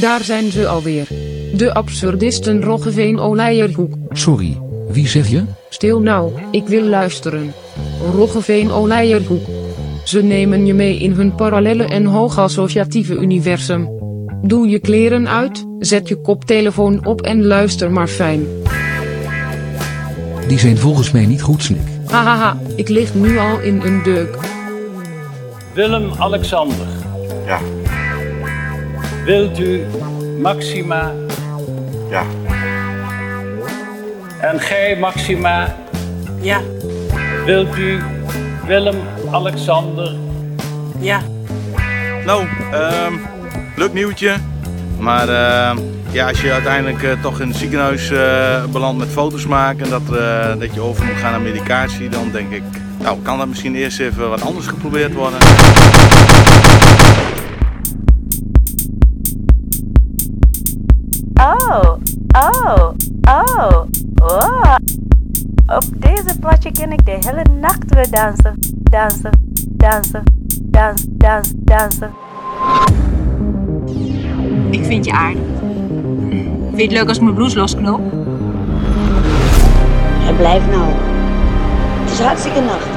Daar zijn ze alweer. De absurdisten Roggeveen Oleierhoek. Sorry, wie zeg je? Stil nou, ik wil luisteren. Roggeveen Oleierhoek. Ze nemen je mee in hun parallelle en hoogassociatieve universum. Doe je kleren uit, zet je koptelefoon op en luister maar fijn. Die zijn volgens mij niet goed, Snik. Hahaha, ik lig nu al in een deuk. Willem-Alexander, Ja, wilt u Maxima ja, en gij Maxima, Ja, wilt u Willem-Alexander ja. Nou, ehm leuk nieuwtje. Maar ehm, ja, als je uiteindelijk eh, toch in het ziekenhuis eh, belandt met foto's maken en dat, eh, dat je over moet gaan naar medicatie, dan denk ik, nou kan dat misschien eerst even wat anders geprobeerd worden. Oh, oh, oh, oh. Op deze platje ken ik de hele nacht weer dansen, dansen, dansen, dans, dans, dansen. Ik vind je aardig. Vind je het leuk als mijn blouse losknop? Ja, blijf nou. Het is hartstikke nacht.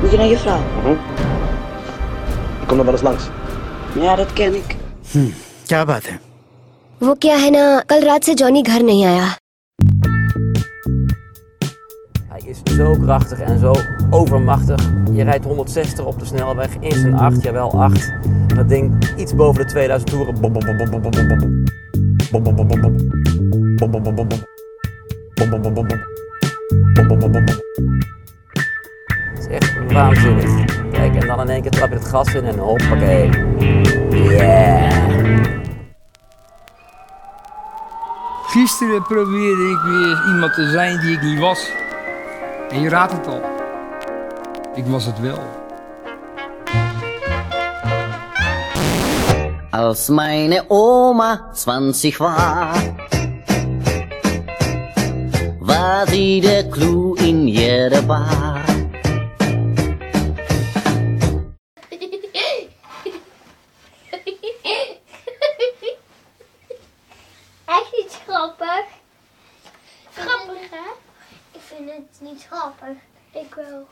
Moet je naar je vrouw? Mhm. Ik kom er wel eens langs. Ja, dat ken ik. Hm, ja, wat hè. वो क्या है ना कल रात से जॉनी घर नहीं आया Hij is zo krachtig en zo overmachtig. Je rijdt 160 op de snelweg in zijn 8, jawel 8. En dat ding iets boven de 2000 toeren. Bom, bom, bom, bom, bom, bom, bom, bom. Bom, bom, bom, bom, bom. Bom, bom, bom, bom, bom. Bom, bom, bom, bom, bom. Bom, bom, bom, bom, bom. Het is echt waanzinnig. Kijk, en dan in één keer trap je het gas in en hoppakee. Gisteren probeerde ik weer iemand te zijn die ik niet was. En je raadt het al. Ik was het wel. Als meine Oma 20 war, war sie der Clou in jeder. Niet grappig. Ik wel.